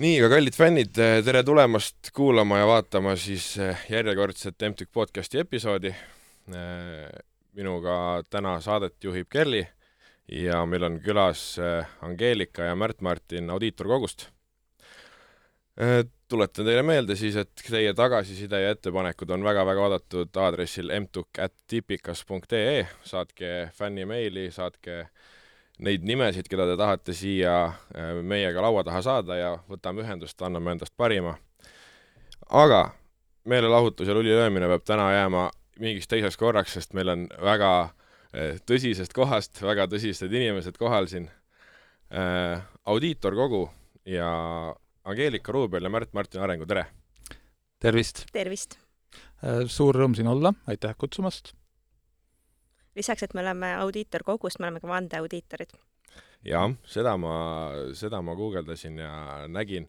nii, aga kallid fännid, tere tulemast kuulama ja vaatama siis eh, järjekordset MTÜK podcasti episoodi. Eh, minuga täna saadet juhib Kerli ja meil on külas Angeelika ja Märt-Martin Audiitorkogust. tuletan teile meelde siis, et teie tagasiside ja ettepanekud on väga-väga oodatud aadressil mtuk.tipikas.ee, saatke fännimeili, saatke äh, neid nimesid, keda te tahate siia äh, meiega laua taha saada ja võtame ühendust, anname endast parima. aga meelelahutus ja lulilöömine peab täna jääma mingiks teiseks korraks, sest meil on väga äh, tõsisest kohast väga tõsised inimesed kohal siin äh,. audiitorkogu ja Angeelika Ruubel ja Märt-Martin Arengu, tere! tervist! tervist! Suur rõõm siin olla, aitäh kutsumast! Lisaks, et me oleme audiitorkogust, me oleme ka vandeaudiitorid. jah, seda ma, seda ma guugeldasin ja nägin.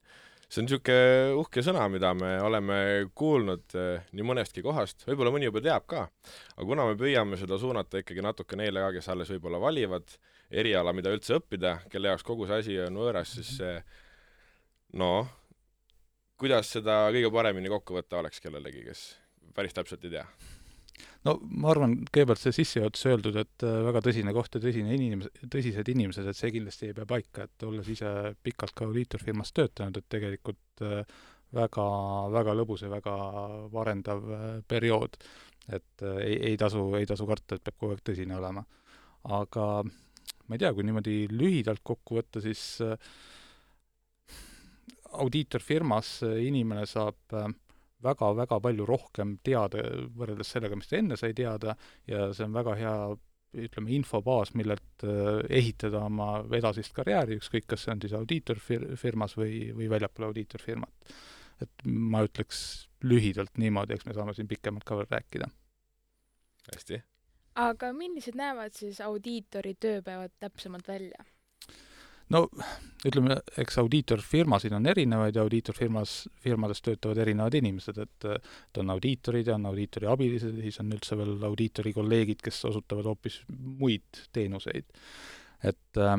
see on niisugune uhke sõna, mida me oleme kuulnud eh, nii mõnestki kohast, võib-olla mõni juba teab ka, aga kuna me püüame seda suunata ikkagi natuke neile ka, kes alles võib-olla valivad eriala, mida üldse õppida, kelle jaoks kogu see asi on võõras, siis see noh, kuidas seda kõige paremini kokku võtta oleks kellelegi, kes päris täpselt ei tea no ma arvan, kõigepealt see sissejuhatus öeldud, et äh, väga tõsine koht ja tõsine inimes-, tõsised inimesed, et see kindlasti ei pea paika, et olles ise pikalt ka audiitorfirmas töötanud, et tegelikult äh, väga, väga lõbus ja väga arendav äh, periood. et ei, ei tasu, ei tasu karta, et peab kogu aeg tõsine olema. aga ma ei tea, kui niimoodi lühidalt kokku võtta, siis audiitorfirmas inimene saab äh, väga-väga palju rohkem teada võrreldes sellega, mis ta enne sai teada ja see on väga hea ütleme, infobaas, millelt äh, ehitada oma edasist karjääri, ükskõik, kas see on siis audiitorfirmas või, või väljapool audiitorfirmat. et ma ütleks lühidalt niimoodi, eks me saame siin pikemalt ka veel rääkida. hästi. aga millised näevad siis audiitori tööpäevad täpsemalt välja? No ütleme, eks audiitorfirmasid on erinevaid ja audiitorfirmas, firmades töötavad erinevad inimesed, et et on audiitorid ja on audiitori abilised ja siis on üldse veel audiitori kolleegid, kes osutavad hoopis muid teenuseid. et äh,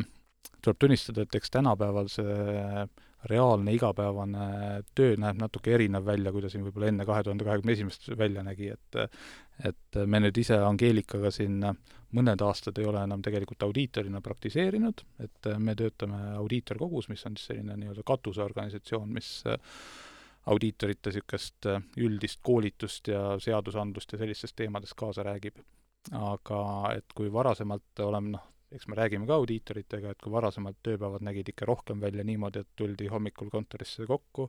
tuleb tunnistada, et eks tänapäeval see reaalne igapäevane töö näeb natuke erinev välja, kui ta siin võib-olla enne kahe tuhande kahekümne esimest välja nägi, et et me nüüd ise Angeelikaga siin mõned aastad ei ole enam tegelikult audiitorina praktiseerinud, et me töötame audiitorkogus, mis on siis selline nii-öelda katuseorganisatsioon, mis audiitorite niisugust üldist koolitust ja seadusandlust ja sellistest teemadest kaasa räägib. aga et kui varasemalt oleme noh, eks me räägime ka audiitoritega, et kui varasemalt tööpäevad nägid ikka rohkem välja niimoodi, et tuldi hommikul kontorisse kokku,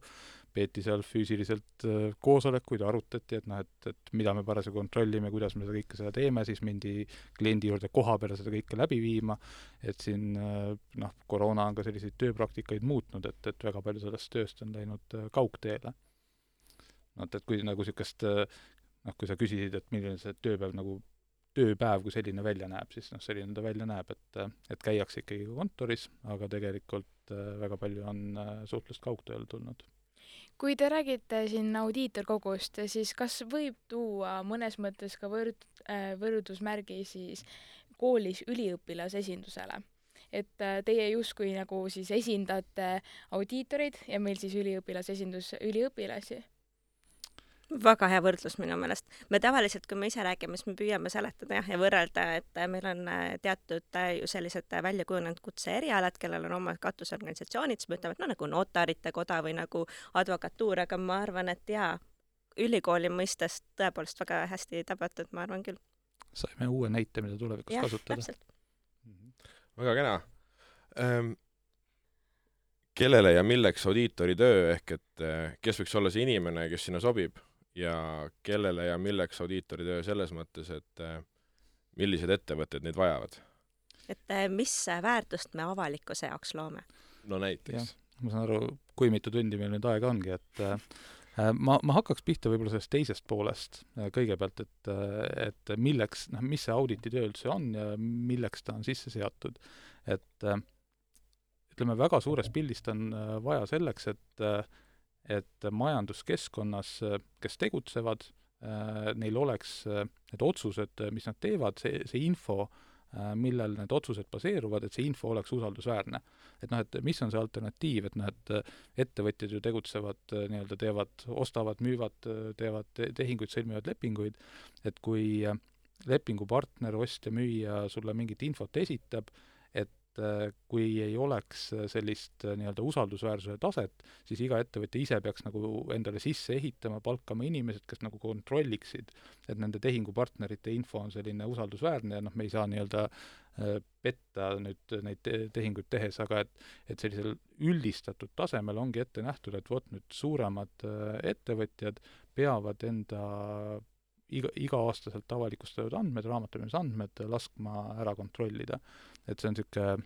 peeti seal füüsiliselt äh, koosolekuid, arutati, et noh, et, et mida me parasjagu kontrollime, kuidas me seda kõike seda teeme, siis mindi kliendi juurde koha peale seda kõike läbi viima, et siin äh, noh, koroona on ka selliseid tööpraktikaid muutnud, et, et väga palju sellest tööst on läinud äh, kaugteele. noh, et, et kui nagu niisugust noh, kui sa küsisid, et milline see tööpäev nagu tööpäev kui selline välja näeb, siis noh, selline ta välja näeb, et, et käiakse ikkagi kontoris, aga tegelikult äh, väga palju on äh, suhtlust kaugtööl tulnud. kui te räägite siin audiitorkogust, siis kas võib tuua mõnes mõttes ka võrd-, äh, võrdusmärgi siis koolis üliõpilasesindusele? et teie justkui nagu siis esindate audiitoreid ja meil siis üliõpilasesindus üliõpilasi väga hea võrdlus minu meelest. me tavaliselt, kui me ise räägime, siis me püüame seletada jah, ja võrrelda, et meil on äh, teatud äh, ju sellised äh, välja kujunenud kutseerialad, kellel on oma katusorganisatsioonid, siis me ütleme, et no nagu notarite koda või nagu advokatuur, aga ma arvan, et jaa, ülikooli mõistes tõepoolest väga hästi tabatud, ma arvan küll. saime uue näite, mida tulevikus ja, kasutada. Mm -hmm. väga kena ähm, kellele ja milleks audiitori töö, ehk et kes võiks olla see inimene, kes sinna sobib? Ja kellele ja milleks audiitori töö selles mõttes, et äh, millised ettevõtted neid vajavad? et äh, mis väärtust me avalikkuse jaoks loome? no näiteks. ma saan aru, kui mitu tundi meil nüüd aega ongi, et äh, ma, ma hakkaks pihta võib-olla sellest teisest poolest kõigepealt, et, et milleks, noh, mis see audititöö üldse on ja milleks ta on sisse seatud. et ütleme, väga suures pildis ta on vaja selleks, et et majanduskeskkonnas, kes tegutsevad, neil oleks need otsused, mis nad teevad, see, see info äh, millel need otsused baseeruvad, et see info oleks usaldusväärne. et noh, et mis on see alternatiiv, et noh, et ettevõtjad ju tegutsevad nii-öelda, teevad, ostavad, müüvad, teevad tehinguid, sõlmivad lepinguid, et kui lepingupartner, ostja, müüja sulle mingit infot esitab, et äh, kui ei oleks äh, sellist äh, nii-öelda usaldusväärsuse taset, siis iga ettevõtja ise peaks nagu endale sisse ehitama, palkama inimesed, kes nagu kontrolliksid, et nende tehingupartnerite info on selline usaldusväärne ja noh, me ei saa nii-öelda petta nüüd neid tehinguid tehes, aga et, et sellisel üldistatud tasemel ongi ette nähtud, et vot nüüd suuremad ettevõtjad peavad enda iga, iga-aastaselt avalikustatud andmed, raamatupidamisandmed laskma ära kontrollida. et see on niisugune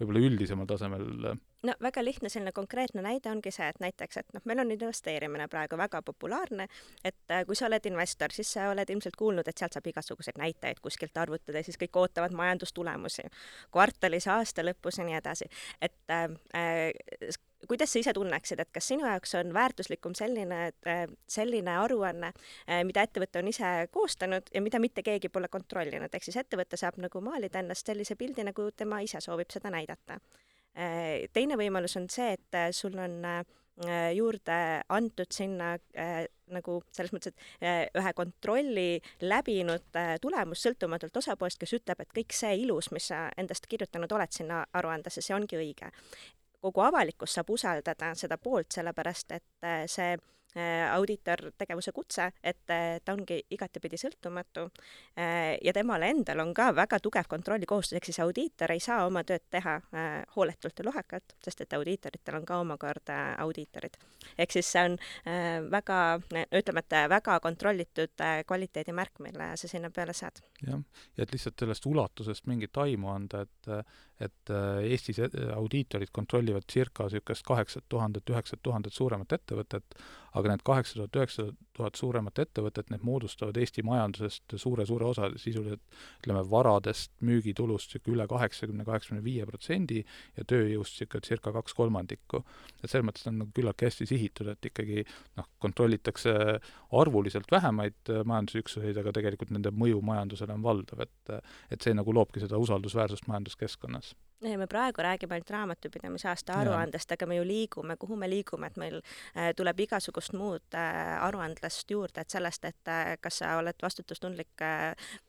võib-olla üldisemal tasemel no väga lihtne selline konkreetne näide ongi see, et näiteks, et noh, meil on investeerimine praegu väga populaarne, et äh, kui sa oled investor, siis sa oled ilmselt kuulnud, et sealt saab igasuguseid näitajaid kuskilt arvutada ja siis kõik ootavad majandustulemusi kvartalis, aasta lõpus ja nii edasi. et äh, äh kuidas sa ise tunneksid, et kas sinu jaoks on väärtuslikum selline, äh, selline aruanne, mida ettevõte on ise koostanud ja mida mitte keegi pole kontrollinud, ehk siis ettevõte saab nagu maalida ennast sellise pildi, nagu tema ise soovib seda näidata Äh, teine võimalus on see, et äh, sul on äh, juurde antud sinna äh, nagu selles mõttes, et äh, ühe kontrolli läbinud äh, tulemus sõltumatult osapoolest, kes ütleb, et kõik see ilus, mis sa endast kirjutanud oled sinna aruandesse, see ongi õige. Kogu avalikkus saab usaldada seda poolt, sellepärast et see äh, Äh, audiitortegevuse kutse, et äh, ta ongi igatepidi sõltumatu äh, ja temal endal on ka väga tugev kontrollikohustus, ehk siis audiitor ei saa oma tööd teha hooletult ja lohakalt, sest et audiitoritel on ka omakorda audiitorid. ehk siis see on väga, ütleme, et väga kontrollitud kvaliteedimärk, mille sa sinna peale saad. jah, ja et lihtsalt sellest ulatusest mingit aimu anda, et et Eestis audiitorid kontrollivad circa niisugust kaheksat tuhandet, üheksat tuhandet suuremat ettevõtet, aga need kaheksa tuhat, üheksa tuhat suuremat ettevõtet, need moodustavad Eesti majandusest suure-suure osa, sisuliselt ütleme, varadest, müügitulust niisugune üle kaheksakümne, kaheksakümne viie protsendi ja tööjõust niisugune circa kaks kolmandikku. et selles mõttes on nagu küllaltki hästi sihitud, et ikkagi noh, kontrollitakse arvuliselt vähemaid äh, majandusüksuseid, aga tegelikult nende mõju majandusele on valdav, et et see nagu loobki seda usaldusväärsust majanduskeskkonnas ja me praegu räägime ainult raamatupidamise aasta aruandest, aga me ju liigume, kuhu me liigume, et meil äh, tuleb igasugust muud äh, aruandlust juurde, et sellest, et kas sa oled vastutustundlik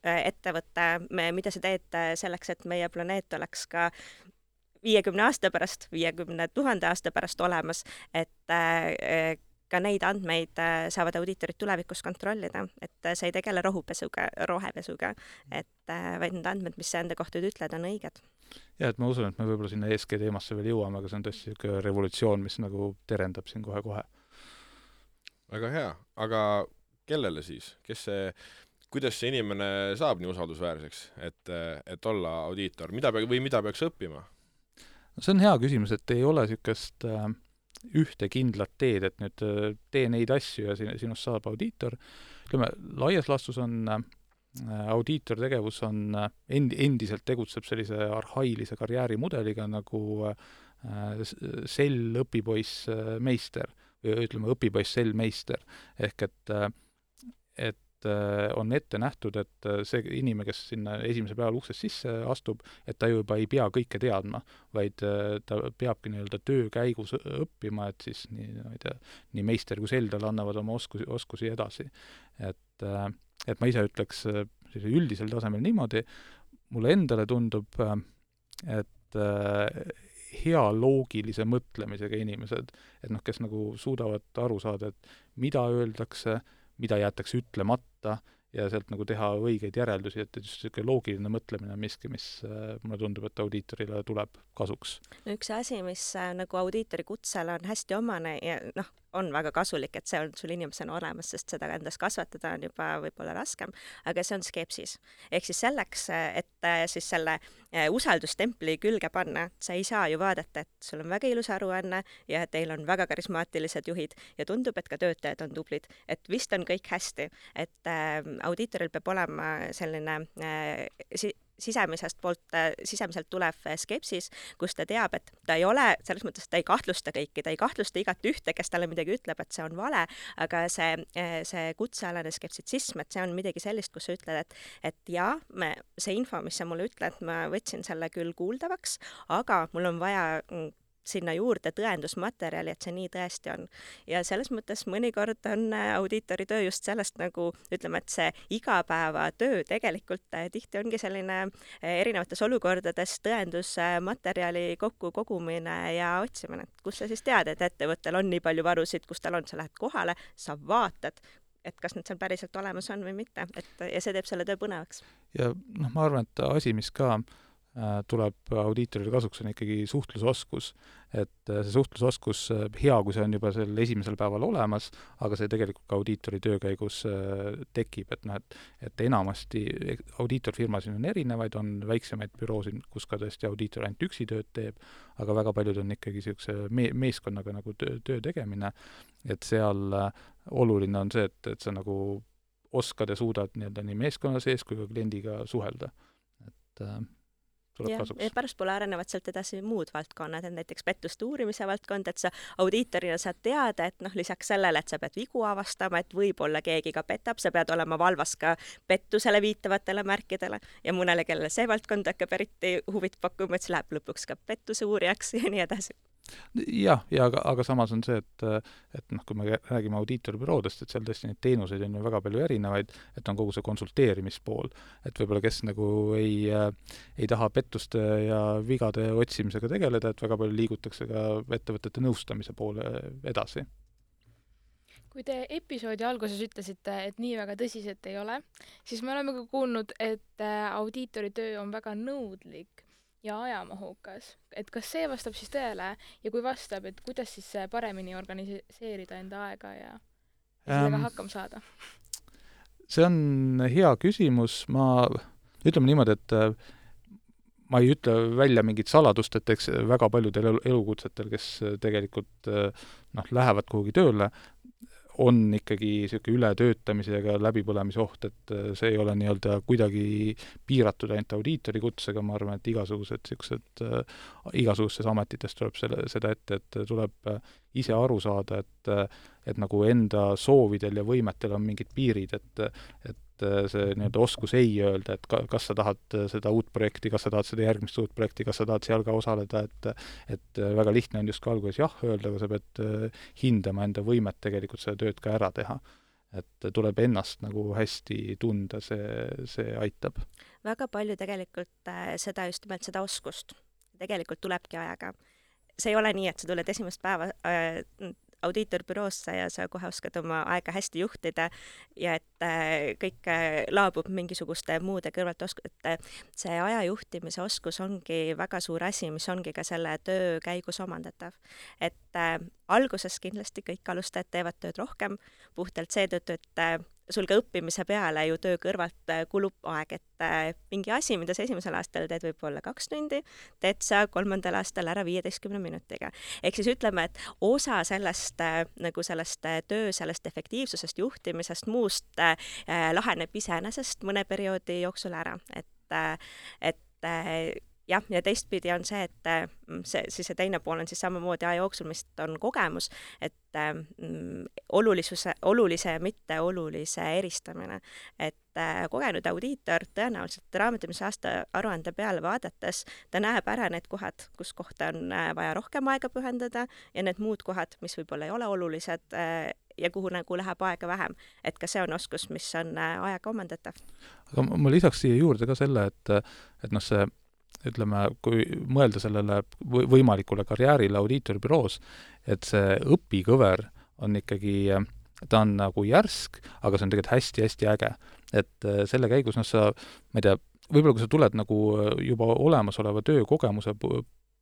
ettevõte, mida sa teed selleks, et meie planeet oleks ka viiekümne aasta pärast, viiekümne tuhande aasta pärast olemas, et ka neid andmeid saavad audiitorid tulevikus kontrollida, et sa ei tegele rohupesuga, rohepesuga, et vaid need andmed, mis sa enda kohta ütled, on õiged jaa, et ma usun, et me võib-olla sinna ESG teemasse veel jõuame, aga see on tõesti niisugune revolutsioon, mis nagu terendab siin kohe-kohe. väga hea, aga kellele siis, kes see, kuidas see inimene saab nii usaldusväärseks, et, et olla audiitor, mida pe-, või mida peaks õppima? no see on hea küsimus, et ei ole niisugust äh, ühte kindlat teed, et nüüd äh, tee neid asju ja sin-, sinust saab audiitor, ütleme, laias laastus on Äh, audiitortegevus on äh, end-, endiselt tegutseb sellise arhailise karjäärimudeliga nagu äh, sell, õpipoiss, meister või ütleme, õpipoiss, sell, meister. ehk et, et on ette nähtud, et see inimene, kes sinna esimesel päeval uksest sisse astub, et ta juba ei pea kõike teadma, vaid ta peabki nii-öelda töö käigus õppima, et siis nii, ma ei tea, nii meister kui sell talle annavad oma oskusi, oskusi edasi. et äh, et ma ise ütleks äh, sellise üldisel tasemel niimoodi, mulle endale tundub, äh, et äh, hea loogilise mõtlemisega inimesed, et noh, kes nagu suudavad aru saada, et mida öeldakse, mida jäetakse ütlemata ja sealt nagu teha õigeid järeldusi, et, just niisugune loogiline mõtlemine on miski, mis mulle tundub, et audiitorile tuleb kasuks. üks asi, mis nagu audiitori kutsele on hästi omane ja noh, on väga kasulik, et see on sul inimesena olemas, sest seda endas kasvatada on juba võib-olla raskem, aga see on skepsis. ehk siis selleks, et äh, siis selle äh, usaldustempli külge panna, sa ei saa ju vaadata, et sul on väga ilus aruanne ja teil on väga karismaatilised juhid ja tundub, et ka töötajad on tublid, et vist on kõik hästi, et äh, audiitoril peab olema selline äh, si sisemisest poolt, sisemiselt tulev skepsis, kus ta teab, et ta ei ole, selles mõttes ta ei kahtlusta kõiki, ta ei kahtlusta igat ühte, kes talle midagi ütleb, et see on vale, aga see, see kutsealane skeptitsism, et see on midagi sellist, kus sa ütled, et, et jaa, me, see info, mis sa mulle ütled, ma võtsin selle küll kuuldavaks, aga mul on vaja sinna juurde tõendusmaterjali, et see nii tõesti on. ja selles mõttes mõnikord on äh, audiitori töö just sellest nagu ütleme, et see igapäevatöö tegelikult äh, tihti ongi selline äh, erinevates olukordades tõendusmaterjali kokku kogumine ja otsimine, et kust sa siis tead, et ettevõttel on nii palju varusid, kus tal on, sa lähed kohale, sa vaatad, et kas need seal päriselt olemas on või mitte, et ja see teeb selle töö põnevaks. ja noh, ma arvan, et asi, mis ka Äh, tuleb audiitorile kasuks, on ikkagi suhtlusoskus. et äh, see suhtlusoskus, äh, hea, kui see on juba sel esimesel päeval olemas, aga see tegelikult ka audiitori töö käigus tekib, et noh, et et enamasti audiitorfirmasid on erinevaid, on väiksemaid büroosid, kus ka tõesti audiitor ainult üksi tööd teeb, aga väga paljud on ikkagi niisuguse me-, meeskonnaga nagu töö, töö tegemine, et seal oluline on see, et, et sa nagu oskad ja suudad nii-öelda nii meeskonna sees kui ka kliendiga suhelda. et äh, tuleb ja, kasuks. pärastpoole arenevad sealt edasi muud valdkonnad, et näiteks pettuste uurimise valdkond, et sa audiitorina saad teada, et noh, lisaks sellele, et sa pead vigu avastama, et võib-olla keegi ka petab, sa pead olema valvas ka pettusele viitavatele märkidele ja mõnele, kellele see valdkond hakkab eriti huvit pakkuma, et siis läheb lõpuks ka pettuse uurijaks ja nii edasi jah, ja aga, aga samas on see, et, et noh, kui me räägime audiitorbüroodest, et seal tõesti neid teenuseid on ju väga palju erinevaid, et on kogu see konsulteerimispool, et võib-olla kes nagu ei äh,, ei taha pettuste ja vigade otsimisega tegeleda, et väga palju liigutakse ka ettevõtete nõustamise poole edasi. Kui te episoodi alguses ütlesite, et nii väga tõsised ei ole, siis me oleme ka kuulnud, et äh, audiitori töö on väga nõudlik ja ajamahukas, et kas see vastab siis tõele? Ja kui vastab, et kuidas siis paremini organiseerida enda aega ja, ja sellega ähm, hakkama saada? see on hea küsimus, ma, ütleme niimoodi, et äh, ma ei ütle välja mingit saladust, et eks väga paljudel elukutsetel, kes tegelikult äh, noh, lähevad kuhugi tööle, on ikkagi niisugune ületöötamisega läbipõlemise oht, et äh, see ei ole nii-öelda kuidagi piiratud ainult audiitori kutsega, ma arvan, et igasugused niisugused äh,, igasugustes ametites tuleb selle, seda ette, et tuleb äh, ise aru saada, et et nagu enda soovidel ja võimetel on mingid piirid, et et et see nii-öelda oskus ei öelda, et ka, kas sa tahad seda uut projekti, kas sa tahad seda järgmist uut projekti, kas sa tahad seal ka osaleda, et et väga lihtne on justkui alguses jah öelda, aga sa pead äh, hindama enda võimet tegelikult seda tööd ka ära teha. et tuleb ennast nagu hästi tunda, see, see aitab. väga palju tegelikult äh, seda, just nimelt seda oskust tegelikult tulebki ajaga see ei ole nii, et sa tuled esimest päeva äh, audiitorbüroosse ja sa kohe oskad oma aega hästi juhtida ja et äh, kõik äh, laabub mingisuguste muude kõrvalt osk-, et äh, see aja juhtimise oskus ongi väga suur asi, mis ongi ka selle töö käigus omandatav. et alguses kindlasti kõik alustajad teevad tööd rohkem, puhtalt seetõttu, et sul ka õppimise peale ju töö kõrvalt äh, kulub aeg, et äh, mingi asi, mida sa esimesel aastal teed võib-olla kaks tundi, teed sa kolmandal aastal ära viieteistkümne minutiga. ehk siis ütleme, et osa sellest äh, nagu sellest töö sellest efektiivsusest, juhtimisest, muust laheneb iseenesest mõne perioodi jooksul ära, et et jah, ja teistpidi on see, et mm, see, siis see teine pool on siis samamoodi aja jooksul, mis on kogemus, et mm, olulisuse, olulise ja mitteolulise eristamine. et äh, kogenud audiitor tõenäoliselt raamatumise aasta aruande peale vaadates, ta näeb ära need kohad, kus kohta on äh, vaja rohkem aega pühendada ja need muud kohad, mis võib-olla ei ole olulised äh, ja kuhu nagu läheb aega vähem. et ka see on oskus, mis on ajaga omandatav. aga ma lisaks siia juurde ka selle, et, et noh, see ütleme, kui mõelda sellele võimalikule karjäärile audiitorbüroos, et see õpikõver on ikkagi, ta on nagu järsk, aga see on tegelikult hästi-hästi äge. et äh, selle käigus, noh, sa, ma ei tea, võib-olla kui sa tuled nagu äh, juba olemasoleva töökogemuse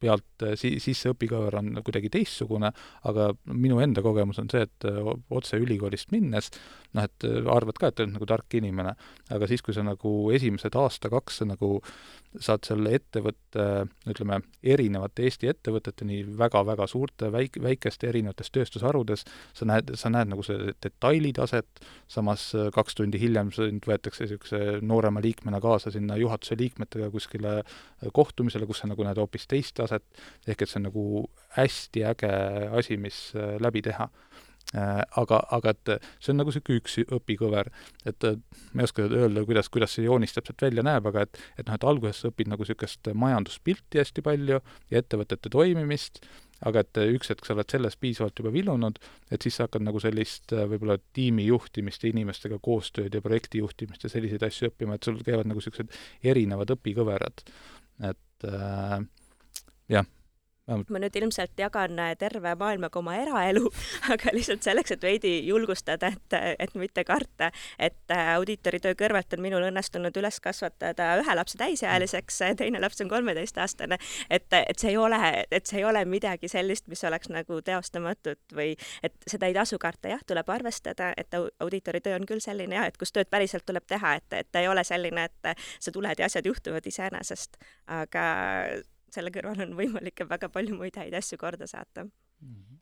pealt si-, sisse õpikõver on kuidagi teistsugune, aga minu enda kogemus on see, et otse ülikoolist minnes noh, et arvad ka, et oled nagu tark inimene, aga siis, kui sa nagu esimesed aasta-kaks nagu saad selle ettevõtte, ütleme, erinevate Eesti ettevõtete, nii väga-väga suurte, väik-, väikeste erinevates tööstusharudes, sa näed, sa näed nagu see detailitaset, samas kaks tundi hiljem sind võetakse niisuguse noorema liikmena kaasa sinna juhatuse liikmetega kuskile kohtumisele, kus sa nagu näed hoopis teist taset, ehk et see on nagu hästi äge asi, mis läbi teha Äh, aga, aga et see on nagu niisugune üks õpikõver, et ma ei oska öelda, kuidas, kuidas see joonis täpselt välja näeb, aga et, et noh, et alguses sa õpid nagu niisugust majanduspilti hästi palju ja ettevõtete toimimist, aga et üks hetk sa oled selles piisavalt juba vilunud, et siis sa hakkad nagu sellist võib-olla tiimi juhtimist ja inimestega koostööd ja projekti juhtimist ja selliseid asju õppima, et sul käivad nagu niisugused erinevad õpikõverad. et äh, jah. Ma nüüd ilmselt jagan äh, terve maailmaga oma eraelu, aga lihtsalt selleks, et veidi julgustada, et, et mitte karta, et äh, audiitoritöö kõrvalt on minul õnnestunud üles kasvatada ühe lapse täisealiseks, teine laps on kolmeteistaastane, et, et see ei ole, et see ei ole midagi sellist, mis oleks nagu teostamatut või et seda ei tasu karta, jah, tuleb arvestada, et audiitoritöö on küll selline jah, et kus tööd päriselt tuleb teha, et, et ta ei ole selline, et sa tuled ja asjad juhtuvad iseenesest, aga selle kõrval on võimalik väga palju muid häid asju korda saata.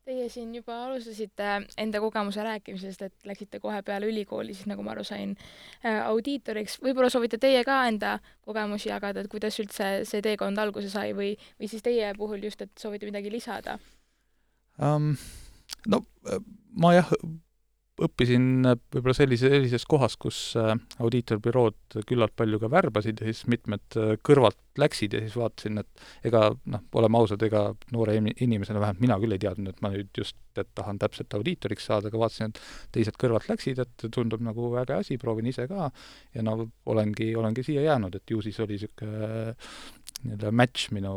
Teie siin juba alustasite enda kogemuse rääkimisest, et läksite kohe peale ülikooli, siis nagu ma aru sain, äh, audiitoriks. võib-olla soovite teie ka enda kogemusi jagada, et kuidas üldse see teekond alguse sai või, või siis teie puhul just, et soovite midagi lisada um,? No ma jah, õppisin võib-olla sellise, sellises kohas, kus äh, audiitorbürood küllalt palju ka värbasid ja siis mitmed äh, kõrvalt läksid ja siis vaatasin, et ega noh, oleme ausad, ega noore inimesena, vähemalt mina küll ei teadnud, et ma nüüd just, et tahan täpselt audiitoriks saada, aga vaatasin, et teised kõrvalt läksid, et tundub nagu äge asi, proovin ise ka. Ja no olengi, olengi siia jäänud, et ju siis oli niisugune äh, nii-öelda match minu,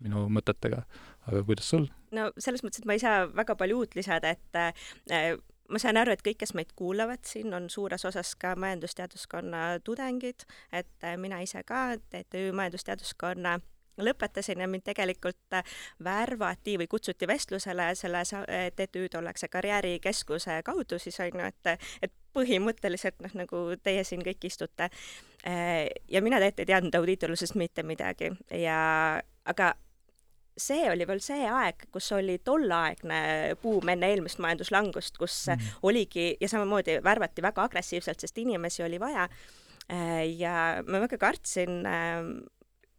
minu mõtetega aga kuidas sul? no selles mõttes, et ma ei saa väga palju uut lisada, et äh, ma saan aru, et kõik, kes meid kuulavad siin, on suures osas ka majandusteaduskonna tudengid, et äh, mina ise ka TTÜ majandusteaduskonna lõpetasin ja mind tegelikult äh, värvati või kutsuti vestlusele selle TTÜ tolleaegse karjäärikeskuse kaudu siis on ju, et, et põhimõtteliselt noh, nagu teie siin kõik istute. Äh, ja mina tegelikult ei teadnud audiitorlusest mitte midagi ja aga see oli veel see aeg, kus oli tolleaegne buum enne eelmist majanduslangust, kus mm. oligi ja samamoodi värvati väga agressiivselt, sest inimesi oli vaja. Äh, ja ma väga kartsin ähm,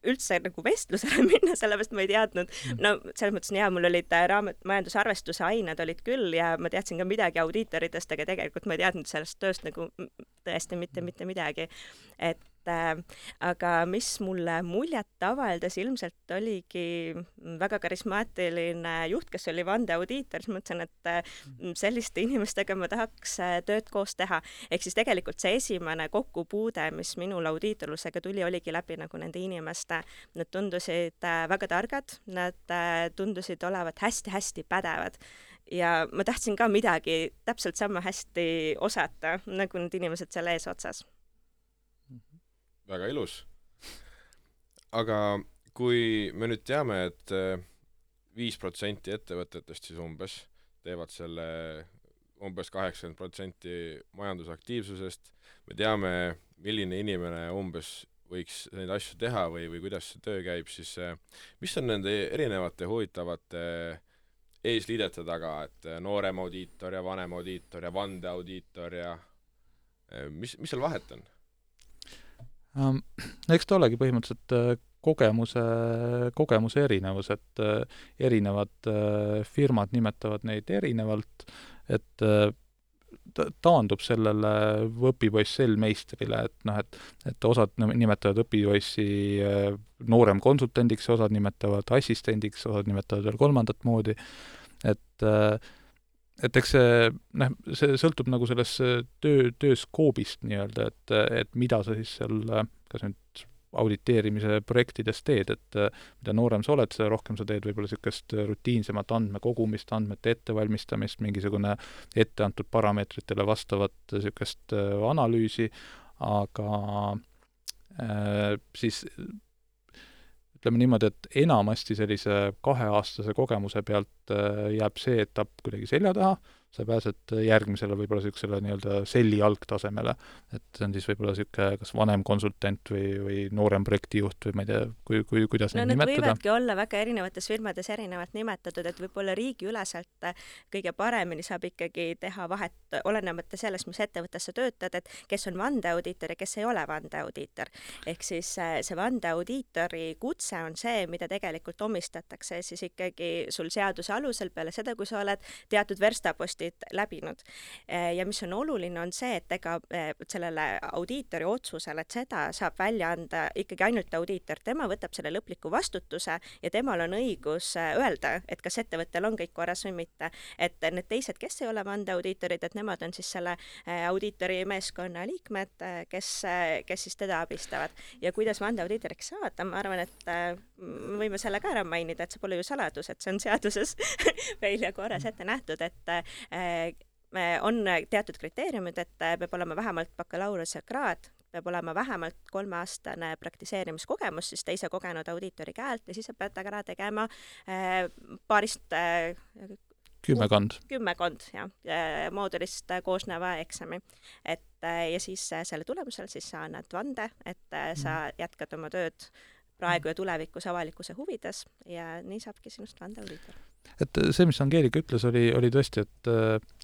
üldse nagu vestlusele minna, sellepärast ma ei teadnud, mm. no selles mõttes on hea, mul olid äh, raamat, majandusarvestuse ained olid küll ja ma teadsin ka midagi audiitoritest, aga tegelikult ma ei teadnud sellest tööst nagu tõesti mitte, mitte midagi. et äh, aga mis mulle muljet avaldas, ilmselt oligi väga karismaatiline juht, kes oli vandeaudiitor, siis mõtlesin, et äh, selliste inimestega ma tahaks äh, tööd koos teha. ehk siis tegelikult see esimene kokkupuude, mis minul audiitorlusega tuli, oligi läbi nagu nende inimeste, nad tundusid väga targad, nad tundusid olevat hästi-hästi pädevad. Ja ma tahtsin ka midagi täpselt sama hästi osata, nagu need inimesed seal eesotsas väga ilus. aga kui me nüüd teame et, et äh, viis protsenti ettevõtetest siis umbes teevad selle umbes kaheksakümmend protsenti majandusaktiivsusest, me teame, milline inimene umbes võiks neid asju teha või, või kuidas see töö käib, siis äh, mis on nende erinevate huvitavate eesliidete taga, et äh, noorem audiitor ja vanem audiitor ja vandeaudiitor ja mis, mis seal vahet on? No eks ta olegi põhimõtteliselt äh, kogemuse, kogemuse erinevus, et äh, erinevad äh, firmad nimetavad neid erinevalt, et ta taandub sellele õpipoiss sell-meistrile, et noh, et et osad nimetavad õpipoissi nooremkonsultandiks, osad nimetavad assistendiks, osad nimetavad veel kolmandat moodi, et et eks see, noh, see sõltub nagu sellest töö, tööskoobist nii-öelda, et, et mida sa siis seal kas nüüd auditeerimise projektides teed, et mida noorem sa oled, seda rohkem sa teed võib-olla niisugust rutiinsemat andmekogumist, andmete ettevalmistamist, mingisugune etteantud parameetritele vastavat niisugust analüüsi, aga äh, siis ütleme niimoodi, et enamasti sellise kaheaastase kogemuse pealt jääb see etapp kuidagi selja taha, sa pääsed järgmisele võib-olla niisugusele nii-öelda selli algtasemele. et see on siis võib-olla niisugune kas vanem konsultant või, või noorem projektijuht või ma ei tea, kui, kui, kuidas no neid nimetada. võivadki olla väga erinevates firmades erinevalt nimetatud, et võib-olla riigiüleselt kõige paremini saab ikkagi teha vahet, olenemata sellest, mis ettevõttes sa töötad, et kes on vandeaudiitor ja kes ei ole vandeaudiitor. ehk siis äh, see vandeaudiitori kutse on see, mida tegelikult omistatakse siis ikkagi sul seaduse alusel peale seda, kui sa oled teatud verstapostid läbinud. Äh, ja mis on oluline, on see, et ega äh, sellele audiitori otsusele, et seda saab välja anda ikkagi ainult audiitor, tema võtab selle lõpliku vastutuse ja temal on õigus öelda, et kas ettevõttel on kõik korras või mitte. et need teised, kes ei ole vandeaudiitorid, et nemad on siis selle audiitori meeskonna liikmed, kes, kes siis teda abistavad. ja kuidas vandeaudiitoriks saada, ma arvan, et me võime selle ka ära mainida, et see pole ju saladus, et see on seaduses välja korras ette nähtud, et on teatud kriteeriumid, et peab olema vähemalt bakalaureusekraad, peab olema vähemalt kolmeaastane praktiseerimiskogemus siis teise kogenud audiitori käelt ja siis sa pead ära tegema paarist kümmekond. kümmekond, jah, moodulist koosneva eksami. et ja siis selle tulemusel siis sa annad vande, et sa jätkad oma tööd praegu ja tulevikus avalikkuse huvides ja nii saabki sinust vandeaudiitor et see, mis Angeelika ütles, oli, oli tõesti, et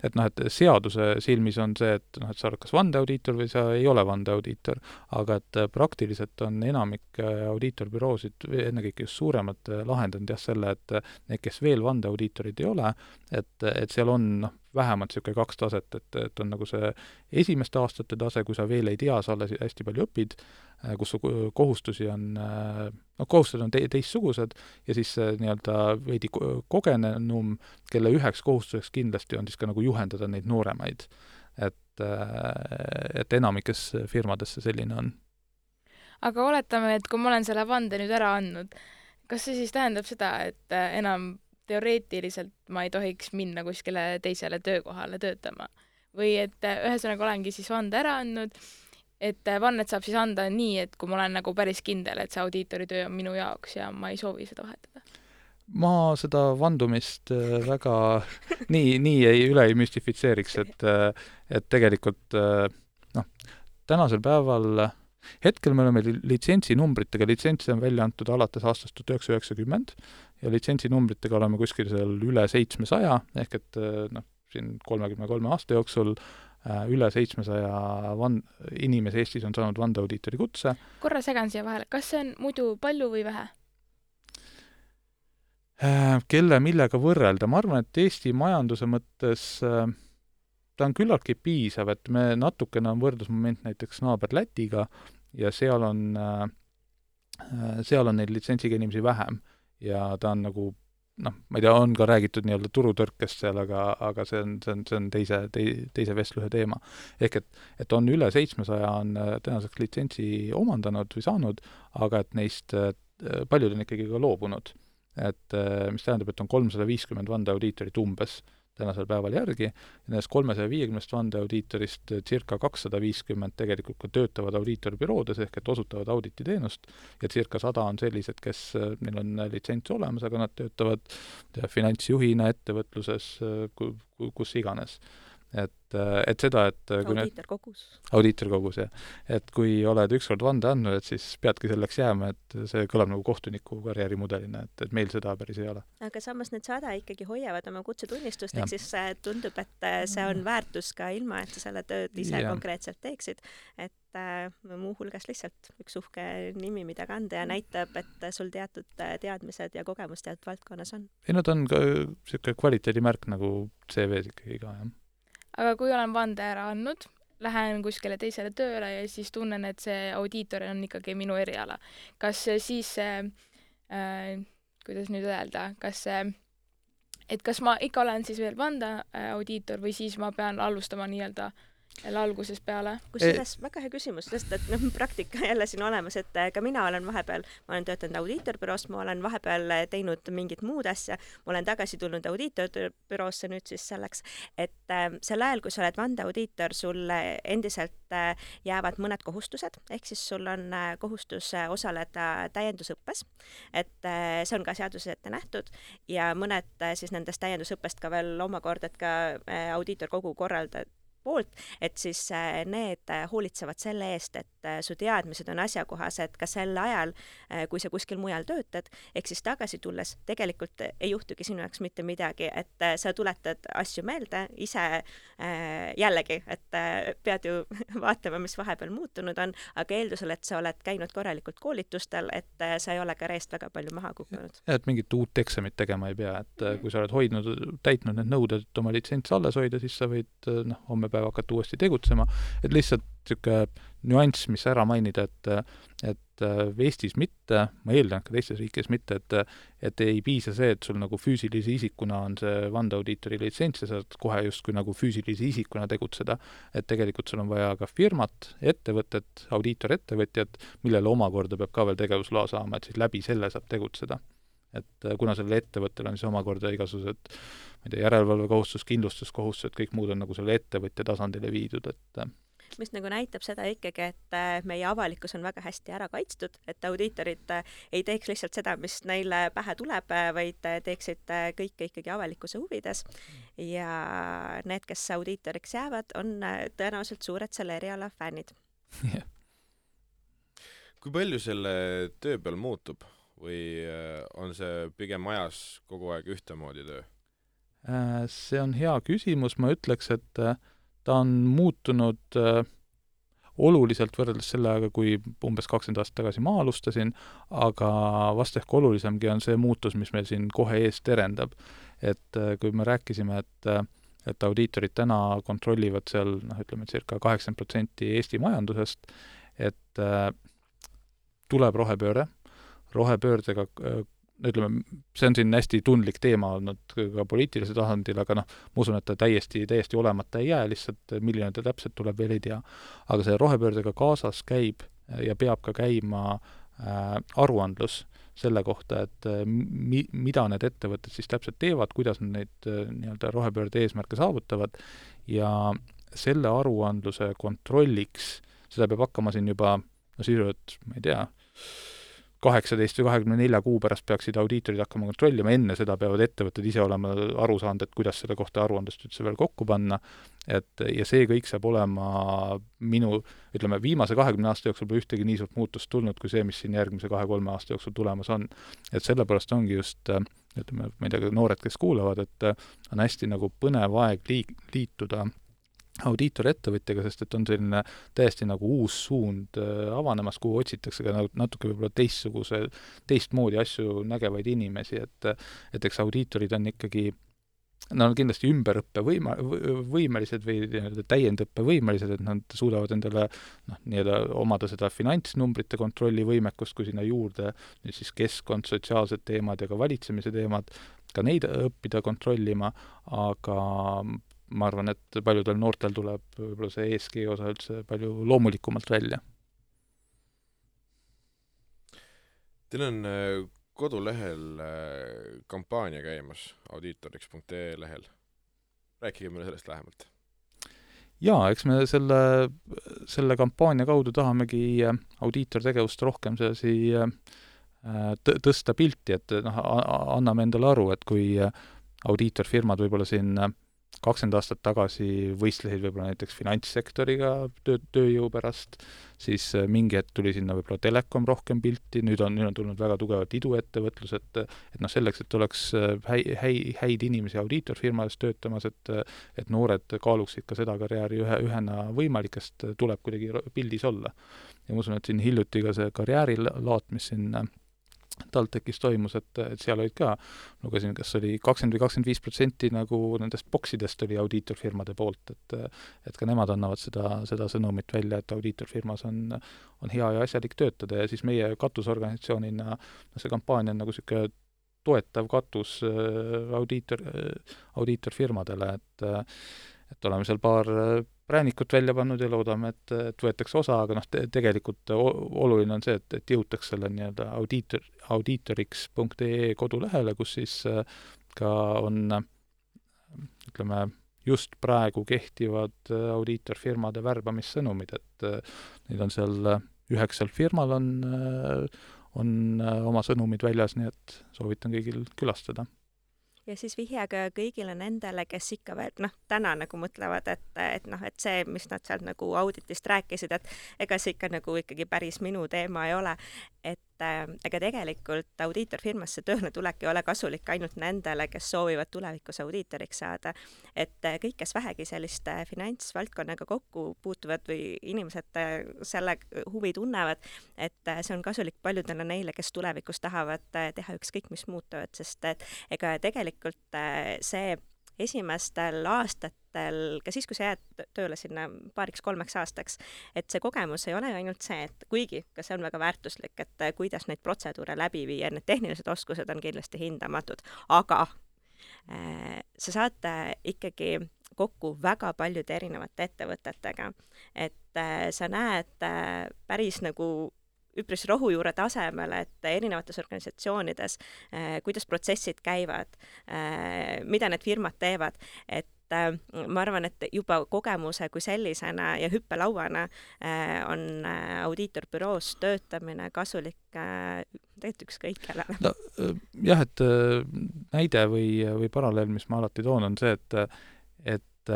et noh, et seaduse silmis on see, et noh, et sa oled kas vandeaudiitor või sa ei ole vandeaudiitor, aga et praktiliselt on enamik audiitorbüroosid, ennekõike just suuremad, lahendanud jah, selle, et need, kes veel vandeaudiitorid ei ole, et, et seal on noh, vähemalt niisugune kaks taset, et, et on nagu see esimeste aastate tase, kui sa veel ei tea, sa alles hästi palju õpid, kus su kohustusi on, noh, kohustused on te-, teistsugused, ja siis nii-öelda veidi kogenenum, kelle üheks kohustuseks kindlasti on siis ka nagu juhendada neid nooremaid. et, et enamikes firmades see selline on. aga oletame, et kui ma olen selle vande nüüd ära andnud, kas see siis tähendab seda, et enam teoreetiliselt ma ei tohiks minna kuskile teisele töökohale töötama. või et ühesõnaga olengi siis vande ära andnud, et vannet saab siis anda nii, et kui ma olen nagu päris kindel, et see audiitori töö on minu jaoks ja ma ei soovi seda vahetada. Ma seda vandumist väga nii, nii ei, üle ei müstifitseeriks, et, et tegelikult noh, tänasel päeval hetkel me oleme litsentsinumbritega, litsentse on välja antud alates aastast tuhat üheksasada üheksakümmend ja litsentsinumbritega oleme kuskil seal üle seitsmesaja, ehk et noh, siin kolmekümne kolme aasta jooksul üle seitsmesaja van-, inimese Eestis on saanud vandeaudiitori kutse. korra segan siia vahele, kas see on muidu palju või vähe? Kelle millega võrrelda, ma arvan, et Eesti majanduse mõttes ta on küllaltki piisav, et me natukene on võrdlusmoment näiteks naaber Lätiga ja seal on, seal on neid litsentsiga inimesi vähem ja ta on nagu noh, ma ei tea, on ka räägitud nii-öelda turutõrkest seal, aga, aga see on, see on, see on teise, tei-, teise vestluse teema. ehk et, et on üle seitsmesaja on tänaseks litsentsi omandanud või saanud, aga et neist paljud on ikkagi ka loobunud. Et mis tähendab, et on kolmsada viiskümmend vandeaudiitorit umbes tänasel päeval järgi, nendest kolmesaja viiekümnest vandeaudiitorist circa kakssada viiskümmend tegelikult ka töötavad audiitorbüroodes, ehk et osutavad audititeenust, ja circa sada on sellised, kes, neil on litsents olemas, aga nad töötavad finantsjuhina ettevõtluses, kus iganes et, et seda, et audiitorkogus. audiitorkogus, jah. et kui oled ükskord vande andnud, et siis peadki selleks jääma, et see kõlab nagu kohtuniku karjäärimudelina, et, et meil seda päris ei ole. aga samas need sada ikkagi hoiavad oma kutsetunnistust, ehk siis tundub, et äh, see on väärtus ka ilma, et sa selle tööd ise ja. konkreetselt teeksid. et äh, muuhulgas lihtsalt üks uhke nimi, mida kanda ja näitab, et sul teatud äh, teadmised ja kogemus teatud valdkonnas on. ei no ta on ka niisugune kvaliteedimärk nagu CV-s ikkagi ka, jah aga kui olen vande ära andnud, lähen kuskile teisele tööle ja siis tunnen, et see audiitor on ikkagi minu eriala, kas siis see äh,, kuidas nüüd öelda, kas see et kas ma ikka olen siis veel vandeaudiitor või siis ma pean alustama nii-öelda jälle algusest peale? kusjuures väga hea küsimus, sest et noh, praktika jälle siin olemas, et ka mina olen vahepeal, ma olen töötanud audiitorbüroos, ma olen vahepeal teinud mingit muud asja, ma olen tagasi tulnud audiitorbüroosse nüüd siis selleks, et äh, sel ajal, kui sa oled vandeaudiitor, sul endiselt äh, jäävad mõned kohustused, ehk siis sul on äh, kohustus osaleda täiendusõppes, et äh, see on ka seaduses ette nähtud. Ja mõned äh, siis nendest täiendusõppest ka veel omakorda, et ka äh, audiitorkogu korraldab poolt, et siis äh, need äh, hoolitsevad selle eest, et äh, su teadmised on asjakohased ka sel ajal, kui sa kuskil mujal töötad, ehk siis tagasi tulles tegelikult ei juhtugi sinu jaoks mitte midagi, et sa tuletad asju meelde ise jällegi, et pead ju vaatama, mis vahepeal muutunud on, aga eeldusel, et sa oled käinud korralikult koolitustel, et sa ei ole ka reest väga palju maha kukkunud. ja et mingit uut eksamit tegema ei pea, et kui sa oled hoidnud, täitnud need nõuded, et oma litsents alles hoida, siis sa võid noh, homme päev hakata uuesti tegutsema, et lihtsalt niisugune nüanss, mis ära mainida, et et Eestis mitte, ma eeldan, et ka teistes riikides mitte, et et ei piisa see, et sul nagu füüsilise isikuna on see vandeaudiitori litsents ja sa saad kohe justkui nagu füüsilise isikuna tegutseda, et tegelikult sul on vaja ka firmat, ettevõtet, audiitorettevõtjat, millele omakorda peab ka veel tegevusloa saama, et siis läbi selle saab tegutseda. Et kuna sellel ettevõttel on siis omakorda igasugused ma ei tea, järelevalvekohustus, kindlustuskohustused, kõik muud on nagu selle ettevõtja tasandile viidud, et mis nagu näitab seda ikkagi, et äh, meie avalikkus on väga hästi ära kaitstud, et audiitorid äh, ei teeks lihtsalt seda, mis neile pähe tuleb, äh, vaid teeksid kõike ikkagi avalikkuse huvides. ja need, kes audiitoriks jäävad, on tõenäoliselt suured selle eriala fännid yeah.. kui palju selle töö peal muutub või on see pigem ajas kogu aeg ühtemoodi töö? See on hea küsimus, ma ütleks, et äh, ta on muutunud äh, oluliselt võrreldes selle ajaga, kui umbes kakskümmend aastat tagasi ma alustasin, aga vast ehk olulisemgi on see muutus, mis meil siin kohe ees terendab. et kui me rääkisime, et et audiitorid täna kontrollivad seal noh, ütleme, circa kaheksakümmend protsenti Eesti majandusest, et äh, tuleb rohepööre, rohepöördega ütleme, see on siin hästi tundlik teema olnud ka poliitilisel tasandil, aga noh, ma usun, et ta täiesti, täiesti olemata ei jää, lihtsalt milline ta täpselt tuleb, veel ei tea. aga see rohepöördega kaasas käib ja peab ka käima äh, aruandlus selle kohta, et äh, mi-, mida need ettevõtted siis täpselt teevad, kuidas nad neid äh, nii-öelda rohepöörde eesmärke saavutavad ja selle aruandluse kontrolliks, seda peab hakkama siin juba no sisuliselt, ma ei tea, kaheksateist või kahekümne nelja kuu pärast peaksid audiitorid hakkama kontrollima, enne seda peavad ettevõtted ise olema aru saanud, et kuidas selle kohta aruandlust üldse veel kokku panna, et ja see kõik saab olema minu, ütleme, viimase kahekümne aasta jooksul pole ühtegi nii suurt muutust tulnud, kui see, mis siin järgmise kahe-kolme aasta jooksul tulemas on. et sellepärast ongi just ütleme, ma ei tea, noored, kes kuulavad, et on hästi nagu põnev aeg liik-, liituda audiitorettevõtjaga, sest et on selline täiesti nagu uus suund äh, avanemas, kuhu otsitakse ka nagu natuke võib-olla teistsuguse, teistmoodi asju nägevaid inimesi, et et eks audiitorid on ikkagi Nad on kindlasti ümberõppevõima-, võimelised või nii-öelda täiendõppevõimelised, et nad suudavad endale noh, nii-öelda omada seda finantsnumbrite kontrolli võimekust, kui sinna juurde nüüd siis keskkond, sotsiaalsed teemad ja ka valitsemise teemad, ka neid õppida kontrollima, aga ma arvan, et paljudel noortel tuleb võib-olla see ESG osa üldse palju loomulikumalt välja. Teil on äh, kodulehel äh, kampaania käimas, audiitoriks.ee lehel. rääkige meile sellest lähemalt. jaa, eks me selle, selle kampaania kaudu tahamegi äh, audiitortegevust rohkem sedasi tõsta pilti, et noh, anname endale aru, et kui audiitorfirmad võib-olla siin kakskümmend aastat tagasi võistlesid võib-olla näiteks finantssektoriga töö, tööjõu pärast, siis äh, mingi hetk tuli sinna võib-olla telekom rohkem pilti, nüüd on, nüüd on tulnud väga tugevalt iduettevõtlus, et et noh, selleks, et oleks äh, häi-, häi-, häid inimesi audiitorfirmades töötamas, et et noored kaaluksid ka seda karjääri ühe, ühena võimalikest, tuleb kuidagi pildis olla. ja ma usun, et siin hiljuti ka see karjäärilaat, mis siin TalTechis toimus, et, et seal olid ka, lugesin, kas oli kakskümmend või kakskümmend viis protsenti nagu nendest boksidest oli audiitorfirmade poolt, et et ka nemad annavad seda, seda sõnumit välja, et audiitorfirmas on, on hea ja asjalik töötada ja siis meie katusorganisatsioonina, noh, see kampaania on nagu niisugune toetav katus äh, audiitor, äh, audiitorfirmadele, et et oleme seal paar präänikut välja pannud ja loodame, et, et võetakse osa, aga noh te,, tegelikult oluline on see, et, et jõutaks selle nii-öelda audiitor, audiitoriks.ee kodulehele, kus siis äh, ka on ütleme, just praegu kehtivad äh, audiitorfirmade värbamissõnumid, et neid on seal üheksal firmal on, on oma sõnumid väljas, nii et soovitan kõigil külastada ja siis vihje ka kõigile nendele, kes ikka veel noh, täna nagu mõtlevad, et, et noh, et see, mis nad sealt nagu auditist rääkisid, et ega see ikka nagu ikkagi päris minu teema ei ole, et ega tegelikult audiitorfirmasse tööle tulek ei ole kasulik ainult nendele, kes soovivad tulevikus audiitoriks saada. et äh, kõik, kes vähegi selliste finantsvaldkonnaga kokku puutuvad või inimesed äh, selle huvi tunnevad, et äh, see on kasulik paljudele neile, kes tulevikus tahavad äh, teha ükskõik mis muud tööd, sest et ega tegelikult äh, see esimestel aastatel, ka siis, kui sa jääd tööle sinna paariks-kolmeks aastaks, et see kogemus ei ole ainult see, et kuigi ka see on väga väärtuslik, et äh, kuidas neid protseduure läbi viia, need tehnilised oskused on kindlasti hindamatud, aga äh, sa saad äh, ikkagi kokku väga paljude erinevate ettevõtetega, et sa näed päris nagu üpris rohujuure tasemel, et erinevates organisatsioonides, kuidas protsessid käivad, mida need firmad teevad, et äh, ma arvan, et juba kogemuse kui sellisena ja hüppelauana on audiitorbüroos töötamine kasulik tegelikult ükskõik kellele. no jah, et näide või, või paralleel, mis ma alati toon, on see, et, et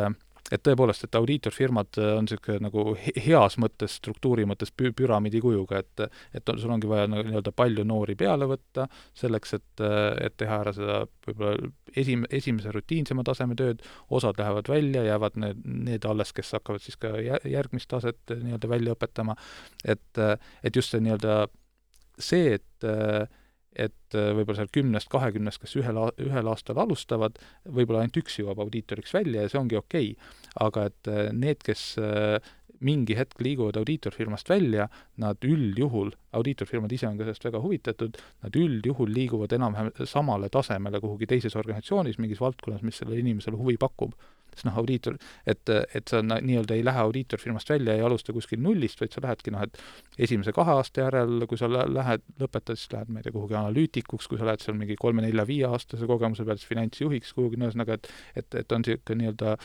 et tõepoolest, et audiitorfirmad äh, on niisugune nagu heas mõttes, struktuuri mõttes pü-, püramiidi kujuga, et et sul ongi vaja nagu nii-öelda palju noori peale võtta, selleks et, et teha ära seda võib-olla esim-, esimese rutiinsema taseme tööd, osad lähevad välja, jäävad need, need alles, kes hakkavad siis ka järgmist taset nii-öelda välja õpetama, et, et just see nii-öelda see, et et äh, võib-olla seal kümnest, kahekümnest, kes ühel, ühel aastal alustavad, võib-olla ainult üks jõuab audiitoriks välja ja see ongi okei. Okay.. aga et äh, need, kes äh, mingi hetk liiguvad audiitorfirmast välja, nad üldjuhul, audiitorfirmad ise on ka sellest väga huvitatud, nad üldjuhul liiguvad enam-vähem samale tasemele kuhugi teises organisatsioonis, mingis valdkonnas, mis sellele inimesele huvi pakub sest noh, audiitor, et, et sa nii-öelda ei lähe audiitorfirmast välja, ei alusta kuskil nullist, vaid sa lähedki noh, et esimese kahe aasta järel, kui sa lähed, lõpetad, siis lähed, ma ei tea, kuhugi analüütikuks, kui sa lähed seal mingi kolme-nelja-viieaastase kogemuse pealt, siis finantsjuhiks kuhugi, no ühesõnaga, et et, et on niisugune nii-öelda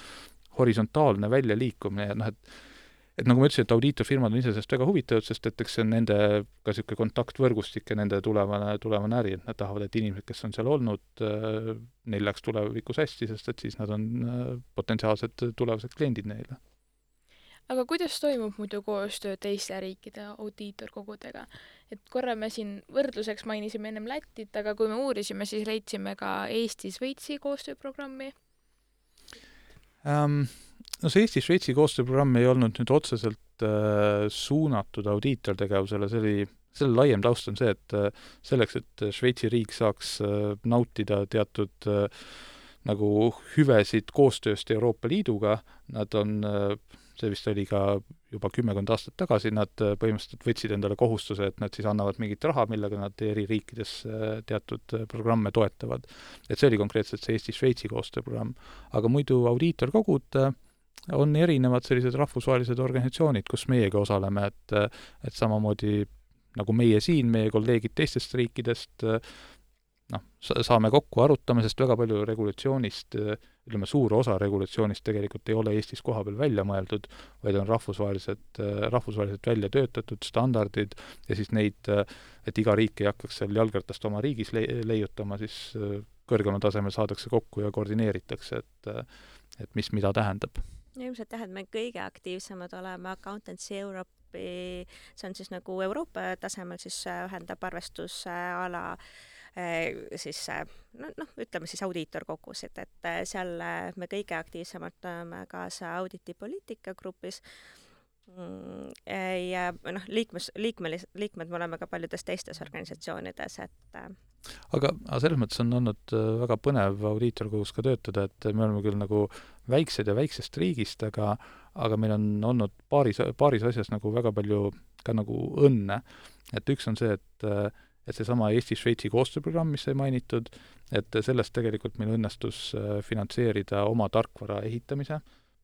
horisontaalne väljaliikumine ja noh, et et nagu ma ütlesin, et audiitorfirmad on ise sellest väga huvitatud, sest et eks see on nende ka niisugune kontaktvõrgustik ja nende tulevane, tulevane äri, et nad tahavad, et inimesed, kes on seal olnud, äh, neil läks tulevikus hästi, sest et siis nad on äh, potentsiaalsed tulevased kliendid neile. aga kuidas toimub muidu koostöö teiste riikide audiitorkogudega? et korra me siin võrdluseks mainisime ennem Lätit, aga kui me uurisime, siis leidsime ka Eesti-Šveitsi koostööprogrammi? No see Eesti-Šveitsi koostööprogramm ei olnud nüüd otseselt äh, suunatud audiitortegevusele, see oli, selle laiem taust on see, et äh, selleks, et Šveitsi riik saaks äh, nautida teatud nagu hüvesid koostööst Euroopa Liiduga, nad on see vist oli ka juba kümmekond aastat tagasi, nad äh, põhimõtteliselt võtsid endale kohustuse, et nad siis annavad mingit raha, millega nad eri riikides äh, teatud äh, programme toetavad. et see oli konkreetselt see Eesti-Šveitsi koostööprogramm. aga muidu audiitorkogud on erinevad sellised rahvusvahelised organisatsioonid, kus meiegi osaleme, et et samamoodi nagu meie siin, meie kolleegid teistest riikidest, noh, saame kokku, arutame, sest väga palju regulatsioonist, ütleme, suur osa regulatsioonist tegelikult ei ole Eestis kohapeal välja mõeldud, vaid on rahvusvahelised, rahvusvaheliselt välja töötatud standardid ja siis neid, et iga riik ei hakkaks seal jalgratast oma riigis le-, leiutama, siis kõrgemal tasemel saadakse kokku ja koordineeritakse, et et mis mida tähendab. ilmselt jah, et me kõige aktiivsemad oleme Accountancy Europe'i, see on siis nagu Euroopa tasemel siis ühendab arvestusala äh, Äh, siis äh, noh, ütleme siis audiitorkogusid, et äh, seal me kõige aktiivsemalt oleme kaasa auditipoliitika grupis mm, ja noh, liikmes, liikmelis-, liikmed me oleme ka paljudes teistes organisatsioonides, et aga, aga selles mõttes on olnud väga põnev audiitorkogus ka töötada, et me oleme küll nagu väiksed ja väiksest riigist, aga aga meil on olnud paaris, paaris asjas nagu väga palju ka nagu õnne. et üks on see, et et seesama Eesti-Šveitsi koostööprogramm, mis sai mainitud, et sellest tegelikult meil õnnestus äh, finantseerida oma tarkvara ehitamise,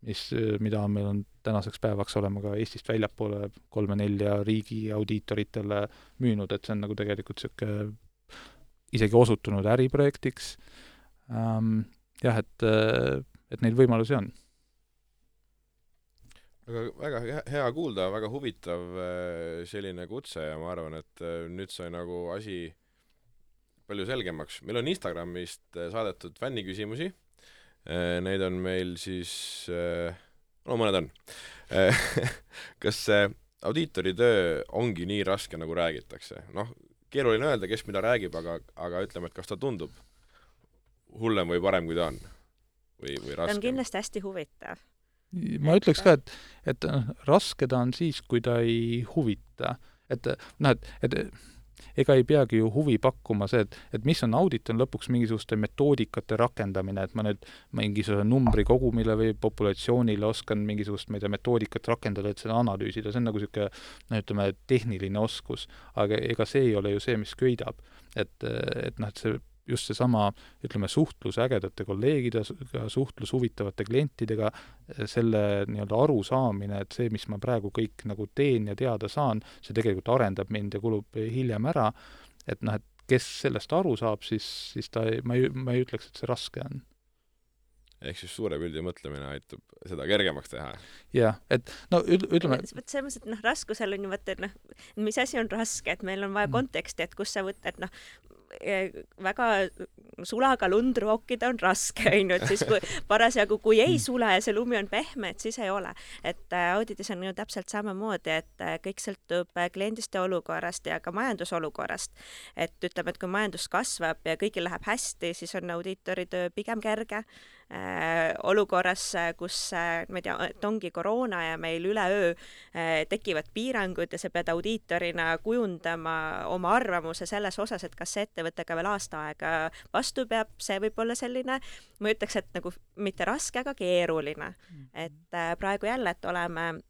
mis, mida meil on tänaseks päevaks olema ka Eestist väljapoole kolme-nelja riigi audiitoritele müünud, et see on nagu tegelikult niisugune isegi osutunud äriprojektiks ähm,. jah, et, et neid võimalusi on aga väga hea, hea kuulda, väga huvitav äh, selline kutse ja ma arvan, et äh, nüüd sai nagu asi palju selgemaks. meil on Instagramist äh, saadetud fänniküsimusi, neid on meil siis, no mõned on. kas see audiitori töö ongi nii raske, nagu räägitakse? noh, keeruline öelda, kes mida räägib, aga, aga ütleme, et kas ta tundub hullem või parem, kui ta on? või, või raskem? ta on kindlasti hästi huvitav ma ütleks ka, et, et noh, raske ta on siis, kui ta ei huvita. et noh, et, et ega ei peagi ju huvi pakkuma see, et, et mis on audit, on lõpuks mingisuguste metoodikate rakendamine, et ma nüüd mingisuguse numbri kogumile või populatsioonile oskan mingisugust, ma ei tea, metoodikat rakendada, et seda analüüsida, see on nagu niisugune noh, ütleme, tehniline oskus. aga ega see ei ole ju see, mis köidab. et, et noh, et see just seesama, ütleme, suhtlus ägedate kolleegidega, suhtlus huvitavate klientidega, selle nii-öelda arusaamine, et see, mis ma praegu kõik nagu teen ja teada saan, see tegelikult arendab mind ja kulub hiljem ära, et noh, et kes sellest aru saab, siis, siis ta ei, ma ei, ma ei ütleks, et see raske on ehk siis suure pildi mõtlemine aitab seda kergemaks teha. jah, et no ütleme vot selles mõttes, et noh, raskusel on ju vaata, et noh, mis asi on raske, et meil on vaja mm. konteksti, et kus sa võtad, noh, väga sulaga lund rookida on raske, onju, et siis kui parasjagu, kui ei sule ja see lumi on pehme, et siis ei ole. et äh, auditis on ju täpselt samamoodi, et äh, kõik sõltub äh, kliendiste olukorrast ja ka majandusolukorrast. et ütleme, et kui majandus kasvab ja kõigil läheb hästi, siis on audiitori töö pigem kerge olukorras, äh, kus äh, ma ei tea, et ongi koroona ja meil üleöö tekivad piirangud ja sa pead audiitorina kujundama oma arvamuse selles osas, et kas see ettevõte ka veel aasta aega vastu peab, see võib olla selline, ma ütleks, et nagu mitte raske, aga keeruline. Mhm. et praegu jälle, et oleme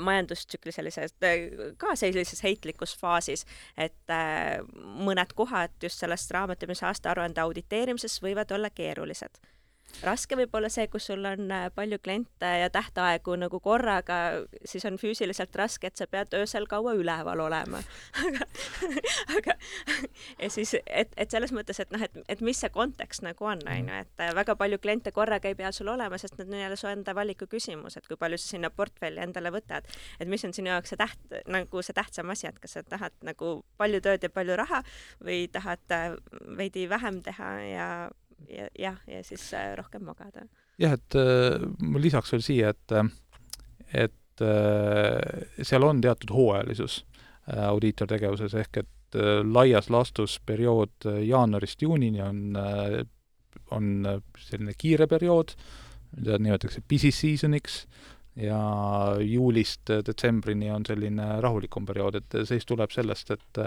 majandustsükli sellises, ka sellises heitlikus faasis, et mõned kohad just sellest raamatupidamise aastaaruande auditeerimises võivad olla keerulised raske võib olla see, kus sul on äh, palju kliente ja tähtaegu nagu korraga, siis on füüsiliselt raske, et sa pead öösel kaua üleval olema aga, aga ja siis, et, et selles mõttes, et noh, et, et mis see kontekst nagu on, on ju, et äh, väga palju kliente korraga ei pea sul olema, sest need on jälle su enda valiku küsimus, et kui palju sa sinna portfelli endale võtad. et mis on sinu jaoks see täht, nagu see tähtsam asi, et kas sa tahad nagu palju tööd ja palju raha või tahad äh, veidi vähem teha ja ja jah, ja siis äh, rohkem magada. jah, et äh, ma lisaks veel siia, et et äh, seal on teatud hooajalisus audiitortegevuses, ehk et laias laastus periood jaanuarist juunini on on selline kiire periood, mida nimetatakse busy season'iks ja juulist detsembrini on selline rahulikum periood, et see siis tuleb sellest, et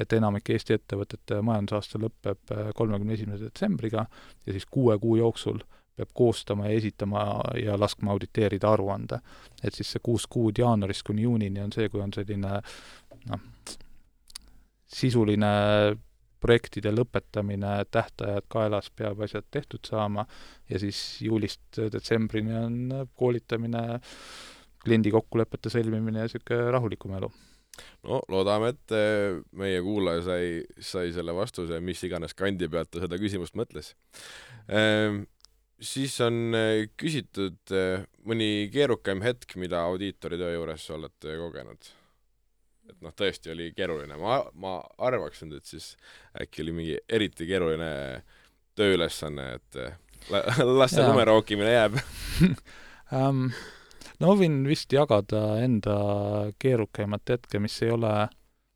et enamik Eesti ettevõtete majandusaasta lõpeb kolmekümne esimese detsembriga ja siis kuue kuu jooksul peab koostama ja esitama ja laskma auditeerida aruande. et siis see kuus kuud jaanuarist kuni juunini on see, kui on selline noh, sisuline projektide lõpetamine, tähtajad kaelas, peab asjad tehtud saama ja siis juulist detsembrini on koolitamine, kliendi kokkulepete sõlmimine ja niisugune rahulikum elu no loodame, et eh, meie kuulaja sai, sai selle vastuse, mis iganes kandi pealt ta seda küsimust mõtles ehm,. siis on eh, küsitud eh, mõni keerukam hetk, mida audiitori töö juures olete kogenud et noh, tõesti oli keeruline, ma, ma arvaks nüüd, et siis äkki oli mingi eriti keeruline tööülesanne, et las see lumerookimine jääb. Um, no võin vist jagada enda keerukaimat hetke, mis ei ole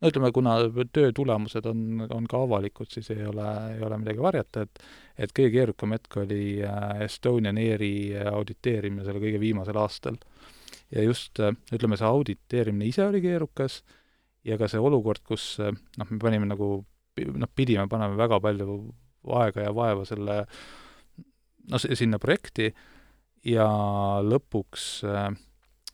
no ütleme, kuna töö tulemused on, on ka avalikud, siis ei ole, ei ole midagi varjata, et et kõige keerukam hetk oli äh, Estonian Airi auditeerimine selle kõige viimasel aastal. Ja just ütleme, see auditeerimine ise oli keerukas ja ka see olukord, kus noh, me panime nagu noh, pidime panema väga palju aega ja vaeva selle noh, sinna projekti ja lõpuks äh, Äh,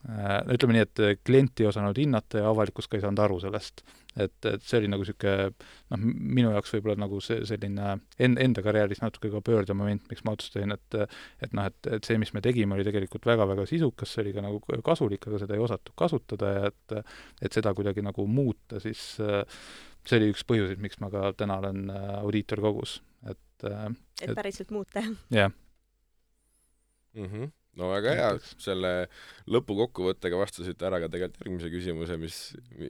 ütleme nii, et klient ei osanud hinnata ja avalikkus ka ei saanud aru sellest. et, et see oli nagu niisugune noh, minu jaoks võib-olla nagu see selline en-, enda karjääris natuke ka pöördemoment, miks ma otsustasin, et et noh, et, et see, mis me tegime, oli tegelikult väga-väga sisukas, see oli ka nagu kasulik, aga seda ei osatud kasutada ja et et seda kuidagi nagu muuta, siis see oli üks põhjuseid, miks ma ka täna olen audiitorkogus, et et, et päriselt muuta, jah? No väga hea, selle lõpukokkuvõttega vastasite ära ka tegelikult järgmise küsimuse, mis,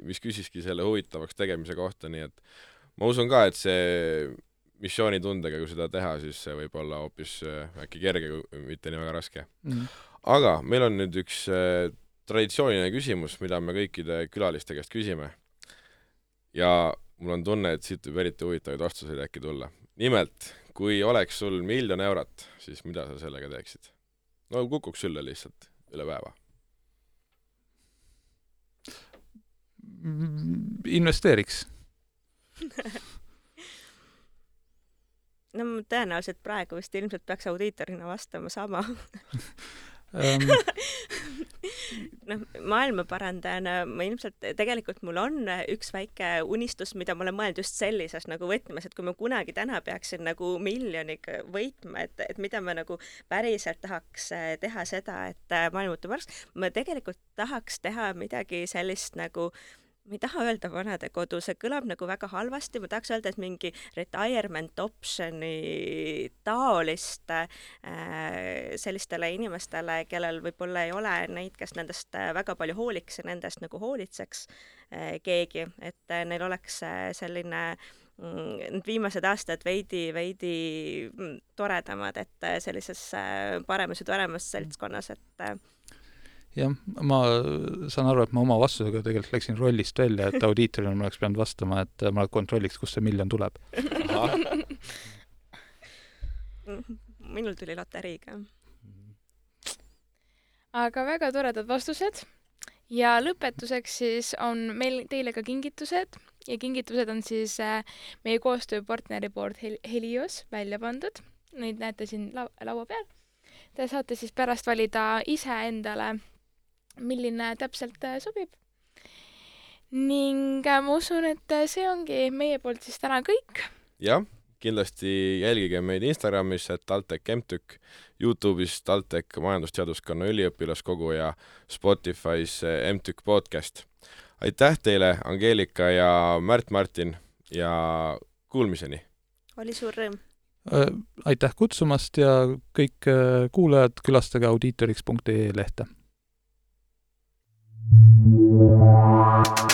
mis küsiski selle huvitavaks tegemise kohta, nii et ma usun ka, et see missioonitundega, kui seda teha, siis see võib olla hoopis äh, äkki kerge, mitte nii väga raske mm.. aga meil on nüüd üks äh, traditsiooniline küsimus, mida me kõikide külaliste käest küsime. ja mul on tunne, et siit võib eriti huvitavaid vastuseid äkki tulla. nimelt, kui oleks sul miljon eurot, siis mida sa sellega teeksid? No kukuks sülle lihtsalt üle päeva. investeeriks no tõenäoliselt praegu vist ilmselt peaks audiitorina vastama sama ähm, noh, maailmaparandajana ma ilmselt, tegelikult mul on üks väike unistus, mida ma olen mõelnud just sellises nagu võtmes, et kui ma kunagi täna peaksin nagu miljoniga võitma, et, et mida ma nagu päriselt tahaks eh, teha seda, et eh, maailm muutub paremaks, ma tegelikult tahaks teha midagi sellist nagu äh, ma ei taha öelda vanadekodu, see kõlab nagu väga halvasti, ma tahaks öelda, et mingi retirement option'i taolist äh, sellistele inimestele, kellel võib-olla ei ole neid, kes nendest äh, väga palju hooliks ja nendest nagu hoolitseks äh, keegi, et äh, neil oleks äh, selline mm, need viimased aastad veidi, veidi mm, toredamad, et äh, sellises paremas ja toremas seltskonnas, et jah, ma saan aru, et ma oma vastusega tegelikult läksin rollist välja, et audiitorina ma oleks pidanud vastama, et ma kontrolliks, kust see miljon tuleb. minul tuli loteriiga. aga väga toredad vastused ja lõpetuseks siis on meil teile ka kingitused ja kingitused on siis äh, meie koostööpartneri poolt Hel Helios välja pandud. Neid näete siin lau laua peal. Te saate siis pärast valida iseendale milline täpselt äh, sobib. ning äh, ma usun, et äh, see ongi meie poolt siis täna kõik. jah, kindlasti jälgige meid Instagramis, et TalTech MTÜK, Youtube'is TalTech Majandusteaduskonna üliõpilaskogu ja Spotify's MTÜK podcast. aitäh teile, Angeelika ja Märt-Martin ja kuulmiseni! oli suur rõõm! aitäh kutsumast ja kõik kuulajad, külastage audiitoriks.ee lehte Thank you.